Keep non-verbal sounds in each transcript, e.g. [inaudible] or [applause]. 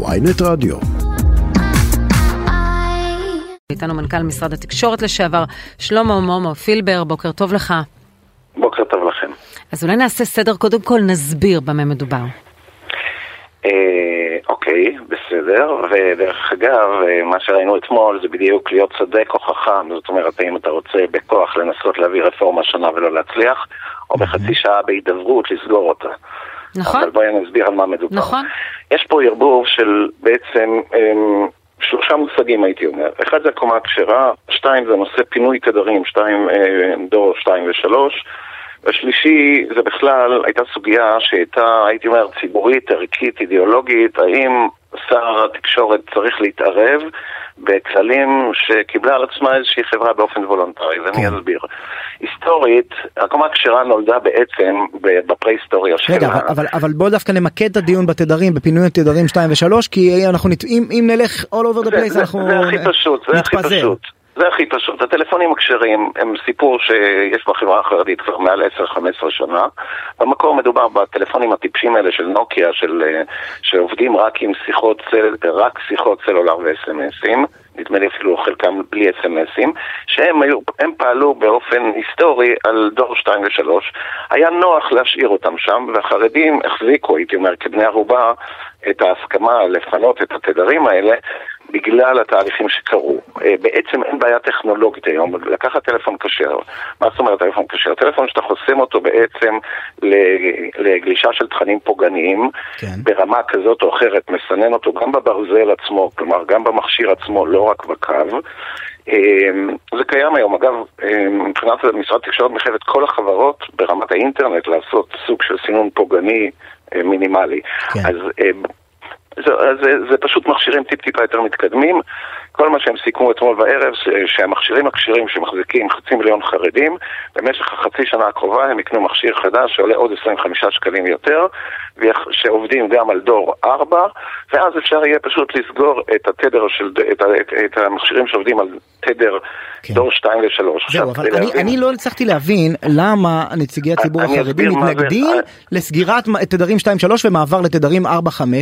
ויינט רדיו. איתנו מנכ"ל משרד התקשורת לשעבר, שלמה מומו פילבר, בוקר טוב לך. בוקר טוב לכם. אז אולי נעשה סדר, קודם כל נסביר במה מדובר. אה, אוקיי, בסדר, ודרך אגב, אה, מה שראינו אתמול זה בדיוק להיות צודק או חכם, זאת אומרת, האם אתה רוצה בכוח לנסות להביא רפורמה שונה ולא להצליח, או בחצי שעה בהידברות לסגור אותה. נכון. אבל בואי נסביר על מה מדובר. נכון. יש פה ערבוב של בעצם אמ, שלושה מושגים הייתי אומר. אחד זה הקומה הכשרה, שתיים זה נושא פינוי תדרים, שתיים, אה, דור שתיים ושלוש. והשלישי זה בכלל הייתה סוגיה שהייתה, הייתי אומר, ציבורית, ערכית, אידיאולוגית, האם שר התקשורת צריך להתערב בכללים שקיבלה על עצמה איזושהי חברה באופן וולונטרי, ואני כן. אסביר. היסטורית, הקומה הכשרה נולדה בעצם בפרה-היסטוריה שלה. רגע, אבל, אבל, אבל בוא דווקא נמקד את הדיון בתדרים, בפינוי התדרים 2 ו-3, כי אנחנו, נת... אם, אם נלך all over the place, זה, אנחנו זה הכי פשוט, זה הכי. פשוט. זה הכי פשוט. הטלפונים הכשרים הם סיפור שיש בחברה החרדית כבר מעל 10-15 שנה. במקור מדובר בטלפונים הטיפשים האלה של נוקיה, של, אה, שעובדים רק עם שיחות, סל, רק שיחות סלולר וסמסים. נדמה לי אפילו חלקם בלי אס.אם.אסים, שהם היו, פעלו באופן היסטורי על דור 2 ו-3. היה נוח להשאיר אותם שם, והחרדים החזיקו, הייתי אומר, כבני ערובה, את ההסכמה לפנות את התדרים האלה בגלל התהליכים שקרו. אה, בעצם אין בעיה טכנולוגית היום, לקחת טלפון כשר. מה זאת אומרת טלפון כשר? טלפון שאתה חוסם אותו בעצם לגלישה של תכנים פוגעניים, כן. ברמה כזאת או אחרת, מסנן אותו גם בברזל עצמו, כלומר גם במכשיר עצמו, לא רק בקו. אמ, זה קיים היום, אגב, אמ, מבחינת משרד התקשורת מחייב את כל החברות ברמת האינטרנט לעשות סוג של סינון פוגעני אה, מינימלי. כן. אז אמ, זה, זה, זה פשוט מכשירים טיפ-טיפה יותר מתקדמים. כל מה שהם סיכמו אתמול בערב, ש- שהמכשירים הכשרים שמחזיקים חצי מיליון חרדים, במשך החצי שנה הקרובה הם יקנו מכשיר חדש שעולה עוד 25 שקלים יותר, שעובדים גם על דור 4, ואז אפשר יהיה פשוט לסגור את התדר של, את, את, את המכשירים שעובדים על תדר כן. דור 2 ו-3. זהו, אבל אני, אני לא הצלחתי להבין למה נציגי הציבור אני החרדי אסביר מה זה. מתנגדים אה. לסגירת תדרים 2-3 ומעבר לתדרים 4-5,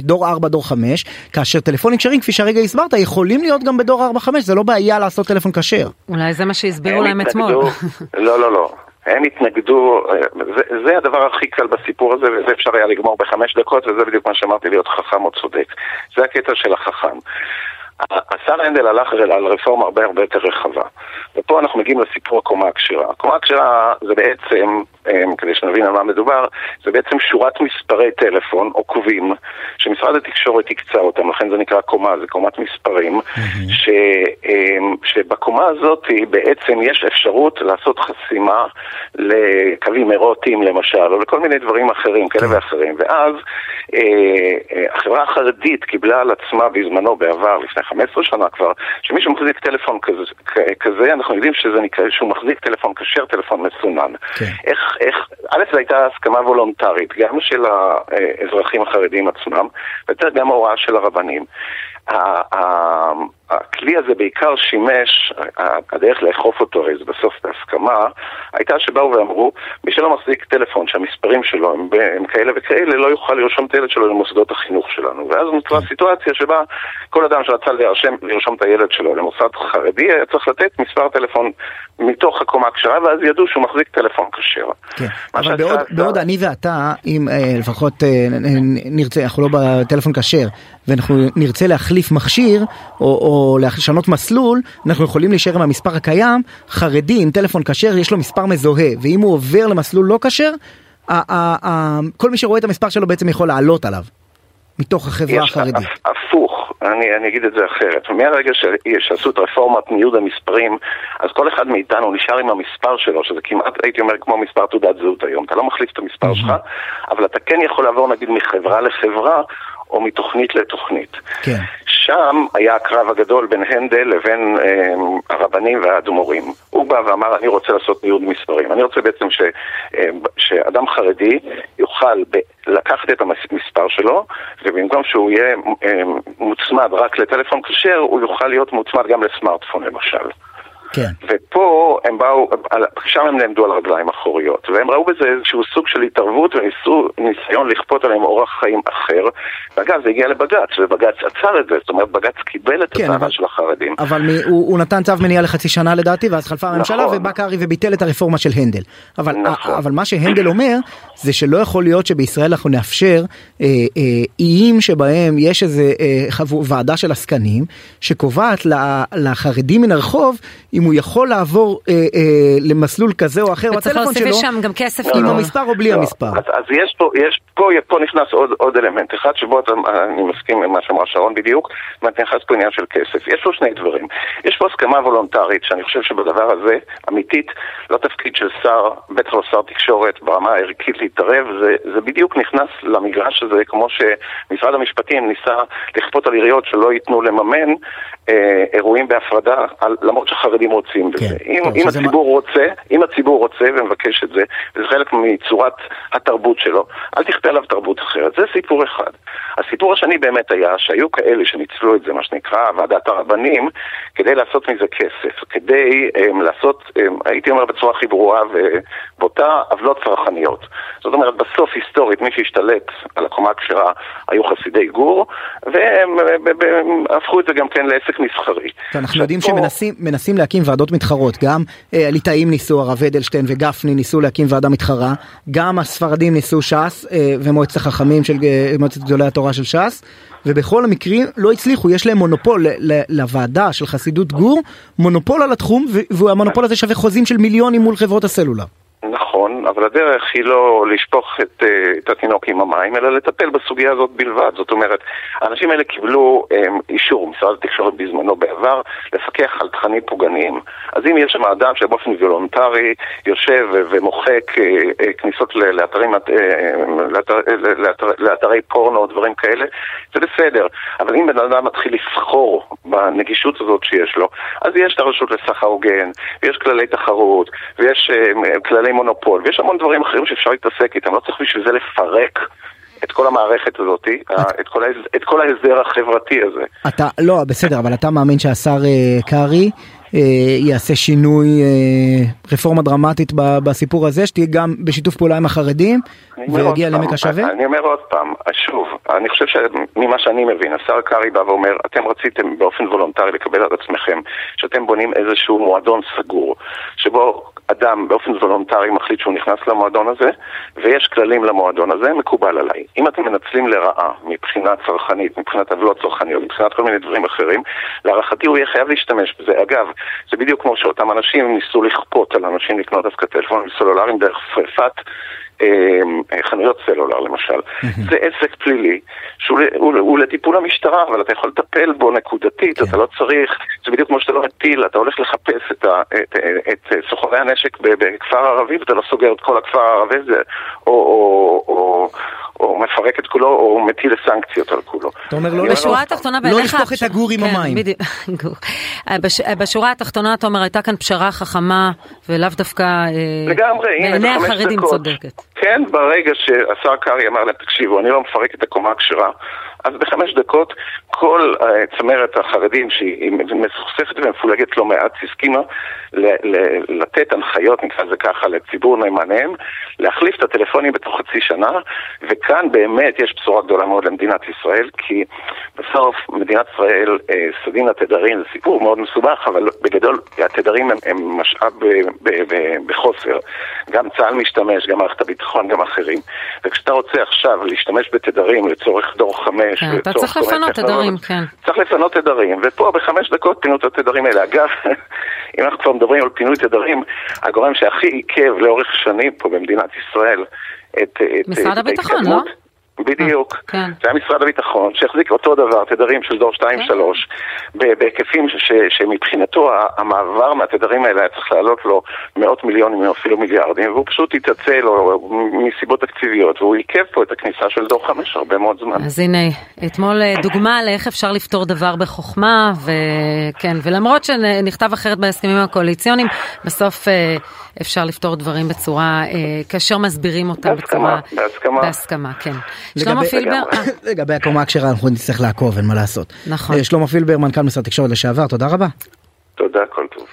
דור 4, דור 5, כאשר טלפונים כשרים, כפי שהרגע הסברת, יכולים להיות גם בדור 4-5, זה לא בעיה לעשות טלפון כשר. אולי זה מה שהסבירו הם להם אתמול. [laughs] לא, לא, לא. הם התנגדו, זה, זה הדבר הכי קל בסיפור הזה, וזה אפשר היה לגמור בחמש דקות, וזה בדיוק מה שאמרתי, להיות חכם או צודק. זה הקטע של החכם. השר הנדל הלך על רפורמה הרבה הרבה יותר רחבה. ופה אנחנו מגיעים לסיפור הקומה הכשרה. הקומה הכשרה זה בעצם, אה, כדי שנבין על מה מדובר, זה בעצם שורת מספרי טלפון או קווים שמשרד התקשורת הקצה אותם, לכן זה נקרא קומה, זה קומת מספרים, ש, אה, שבקומה הזאת בעצם יש אפשרות לעשות חסימה לקווים אירוטיים למשל, או לכל מיני דברים אחרים, כאלה ואחרים. ואז אה, אה, החברה החרדית קיבלה על עצמה בזמנו, בעבר, לפני 15 שנה כבר, שמישהו מחזיק טלפון כזה, כזה אנחנו יודעים שזה נקרא, שהוא מחזיק טלפון כשר, טלפון מסונן. כן. איך, איך, א', זו הייתה הסכמה וולונטרית, גם של האזרחים החרדים עצמם, ויותר גם ההוראה של הרבנים. הכלי הזה בעיקר שימש, הדרך לאכוף אותו, הרי זה בסוף בהסכמה, הייתה שבאו ואמרו, מי שלא מחזיק טלפון שהמספרים שלו הם, הם כאלה וכאלה, לא יוכל לרשום את הילד שלו למוסדות החינוך שלנו. ואז נוצרה סיטואציה שבה כל אדם שרצה לרשם, לרשום את הילד שלו למוסד חרדי, היה צריך לתת מספר טלפון מתוך הקומה הכשרה, ואז ידעו שהוא מחזיק טלפון כשר. כן. אבל בעוד, השר- בעוד אני ואתה, אם אה, לפחות אה, נרצה, אנחנו לא בטלפון כשר, ואנחנו נרצה להחליף מכשיר, או, או לשנות מסלול, אנחנו יכולים להישאר עם המספר הקיים, חרדי עם טלפון כשר, יש לו מספר מזוהה, ואם הוא עובר למסלול לא כשר, כל מי שרואה את המספר שלו בעצם יכול לעלות עליו, מתוך החברה החרדית. הפ- הפוך, אני, אני אגיד את זה אחרת. מהרגע שעשו את רפורמת ניוד המספרים, אז כל אחד מאיתנו נשאר עם המספר שלו, שזה כמעט, הייתי אומר, כמו מספר תעודת זהות היום. אתה לא מחליף את המספר שלך, אבל אתה כן יכול לעבור נגיד מחברה לחברה, או מתוכנית לתוכנית. כן. שם היה הקרב הגדול בין הנדל לבין אה, הרבנים והאדמו"רים. הוא בא ואמר, אני רוצה לעשות ניוד מספרים. אני רוצה בעצם ש, אה, שאדם חרדי יוכל ב, לקחת את המספר שלו, ובמקום שהוא יהיה אה, מוצמד רק לטלפון כשר, הוא יוכל להיות מוצמד גם לסמארטפון למשל. כן. ופה הם באו, שם הם נעמדו על רגליים אחוריות, והם ראו בזה איזשהו סוג של התערבות וניסו ניסיון לכפות עליהם אורח חיים אחר. ואגב, זה הגיע לבג"ץ, ובג"ץ עצר את זה, זאת אומרת, בג"ץ קיבל את כן, הטענה אבל- של החרדים. אבל מ, הוא, הוא נתן צו מניעה לחצי שנה לדעתי ואז חלפה הממשלה נכון. ובא קרעי וביטל את הרפורמה של הנדל. אבל, נכון. אבל מה שהנדל אומר זה שלא יכול להיות שבישראל אנחנו נאפשר אה, אה, איים שבהם יש איזה אה, חבו, ועדה של עסקנים שקובעת לחרדים מן הרחוב אם הוא יכול לעבור אה, אה, למסלול כזה או אחר בטלפון להוסיף שלו שם גם כסף לא, עם לא. המספר או בלי לא, המספר. אז, אז יש פה, יש פה, פה נכנס עוד, עוד אלמנט אחד שבו אתה, אני מסכים עם מה שאמרה שרון בדיוק, נכנס פה עניין של כסף. יש פה שני דברים. יש פה הסכמה וולונטרית, שאני חושב שבדבר הזה, אמיתית, לא תפקיד של שר, בטח לא שר תקשורת ברמה הערכית להתערב, זה, זה בדיוק נכנס למגרש הזה, כמו שמשרד המשפטים ניסה לכפות על עיריות שלא ייתנו לממן אה, אירועים בהפרדה, על, למרות שחרדים רוצים בזה. כן, אם, טוב, אם הציבור רוצה, אם הציבור רוצה ומבקש את זה, וזה חלק מצורת התרבות שלו, אל תכפה עליו תרבות אחרת. זה סיפור אחד. הסיפור השני באמת היה שהיו כאלה שניצלו את זה, מה שנקרא ועדת הרבנים, כדי לעשות מזה כסף, כדי um, לעשות, um, הייתי אומר בצורה הכי ברורה ובוטה, עוולות צרכניות. זאת אומרת, בסוף היסטורית מי שהשתלט על הקומה הכשרה היו חסידי גור, והם הפכו את זה גם כן לעסק מסחרי. אנחנו יודעים שמנסים מנסים להקים ועדות מתחרות, גם אה, הליטאים ניסו, הרב אדלשטיין וגפני ניסו להקים ועדה מתחרה, גם הספרדים ניסו ש"ס אה, ומועצת החכמים של אה, מועצת גדולי התורה של ש"ס, ובכל המקרים לא הצליחו, יש להם מונופול ל- ל- לוועדה של חסידות גור, מונופול על התחום, והמונופול הזה שווה חוזים של מיליונים מול חברות הסלולר. נכון, אבל הדרך היא לא לשפוך את, אה, את התינוק עם המים, אלא לטפל בסוגיה הזאת בלבד. זאת אומרת, האנשים האלה קיבלו הם, אישור, משרד התקשורת בזמנו בעבר, לפקח על תכנים פוגעניים. אז אם יש שם אדם שבאופן וולונטרי יושב ומוחק אה, אה, כניסות לאתרים, לאתר, לאתר, לאתרי פורנו או דברים כאלה, זה בסדר. אבל אם בן אדם מתחיל לסחור בנגישות הזאת שיש לו, אז יש את הרשות לסחר הוגן, ויש כללי תחרות, ויש כללי מונופול, ויש המון דברים אחרים שאפשר להתעסק איתם, לא צריך בשביל זה לפרק את כל המערכת הזאת, את כל, את כל ההסדר החברתי הזה. אתה, לא, בסדר, אבל אתה מאמין שהשר אה, קרעי אה, יעשה שינוי, אה, רפורמה דרמטית ב- בסיפור הזה, שתהיה גם בשיתוף פעולה עם החרדים, ויגיע לעמק השווה? אני אומר עוד פעם, שוב, אני חושב שממה שאני מבין, השר קרעי בא ואומר, אתם רציתם באופן וולונטרי לקבל על עצמכם שאתם בונים איזשהו מועדון סגור, שבו אדם באופן וולונטרי מחליט שהוא נכנס למועדון הזה, ויש כללים למועדון הזה, מקובל עליי. אם אתם מנצלים לרעה מבחינה צרכנית, מבחינת עוולות צרכניות, מבחינת כל מיני דברים אחרים, להערכתי הוא יהיה חייב להשתמש בזה. אגב, זה בדיוק כמו שאותם אנשים ניסו לכפות על אנשים לקנות דווקא טלפונים סלולריים דרך אה, חנויות סלולר למשל. זה עסק פלילי שהוא ל- הוא- הוא לטיפול המשטרה, אבל אתה יכול לטפל בו נקודתית, אתה לא צריך, זה בדיוק כמו שאתה לא מטיל, אתה הולך לחפש את ה- את- את סוחרי הנשק ב- בכפר ערבי ואתה לא סוגר את כל הכפר הערבי הזה, או- או- או- או מפרק את כולו, או מטיל סנקציות על כולו. אתה אומר לא בשורה התחתונה לא. לשפוך את הגור עם כן, המים. [laughs] אה, בש- אה, בשורה התחתונה אתה אומר הייתה כאן פשרה חכמה ולאו דווקא אה, לגמרי, הנה, בעיני החרדים. צודקת. כן, ברגע שהשר קרעי אמר להם, תקשיבו, אני לא מפרק את הקומה הכשרה, אז בחמש דקות כל uh, צמרת החרדים שהיא מסוכסכת ומפולגת לא מעט, הסכימה לתת הנחיות, נקרא לזה ככה, לציבור נאמניהם, להחליף את הטלפונים בתוך חצי שנה, וכאן באמת יש בשורה גדולה מאוד למדינת ישראל, כי בסוף מדינת ישראל, uh, סדין התדרים זה סיפור מאוד מסובך, אבל בגדול התדרים הם, הם משאב ב, ב, ב, בחוסר. גם צה"ל משתמש, גם מערכת הביטחון, גם אחרים. וכשאתה רוצה עכשיו להשתמש בתדרים לצורך דור חמש, כן, אתה צריך לפנות תדרים, כן. צריך לפנות תדרים, ופה בחמש דקות פינו את התדרים האלה. אגב, [laughs] אם אנחנו כבר מדברים על פינוי תדרים, הגורם שהכי עיכב לאורך שנים פה במדינת ישראל את, משרד את הביטחון, לא? בדיוק. אה, כן. זה היה משרד הביטחון, שהחזיק אותו דבר, תדרים של דור 2-3, כן. בהיקפים שמבחינתו המעבר מהתדרים האלה היה צריך לעלות לו מאות מיליונים או אפילו מיליארדים, והוא פשוט התעצל או מסיבות תקציביות, והוא עיכב פה את הכניסה של דור 5 הרבה מאוד זמן. אז הנה, אתמול אה, דוגמה לאיך אפשר לפתור דבר בחוכמה, וכן, ולמרות שנכתב אחרת בהסכמים הקואליציוניים, בסוף אה, אפשר לפתור דברים בצורה, כאשר מסבירים אותם בהסכמה, בצורה... בהסכמה. בהסכמה, כן. שלמה פילבר. אה, [laughs] לגבי הקומה הכשרה אנחנו נצטרך לעקוב, אין מה לעשות. נכון. אה, שלמה פילבר, מנכ"ל משרד התקשורת לשעבר, תודה רבה. תודה, כל טוב.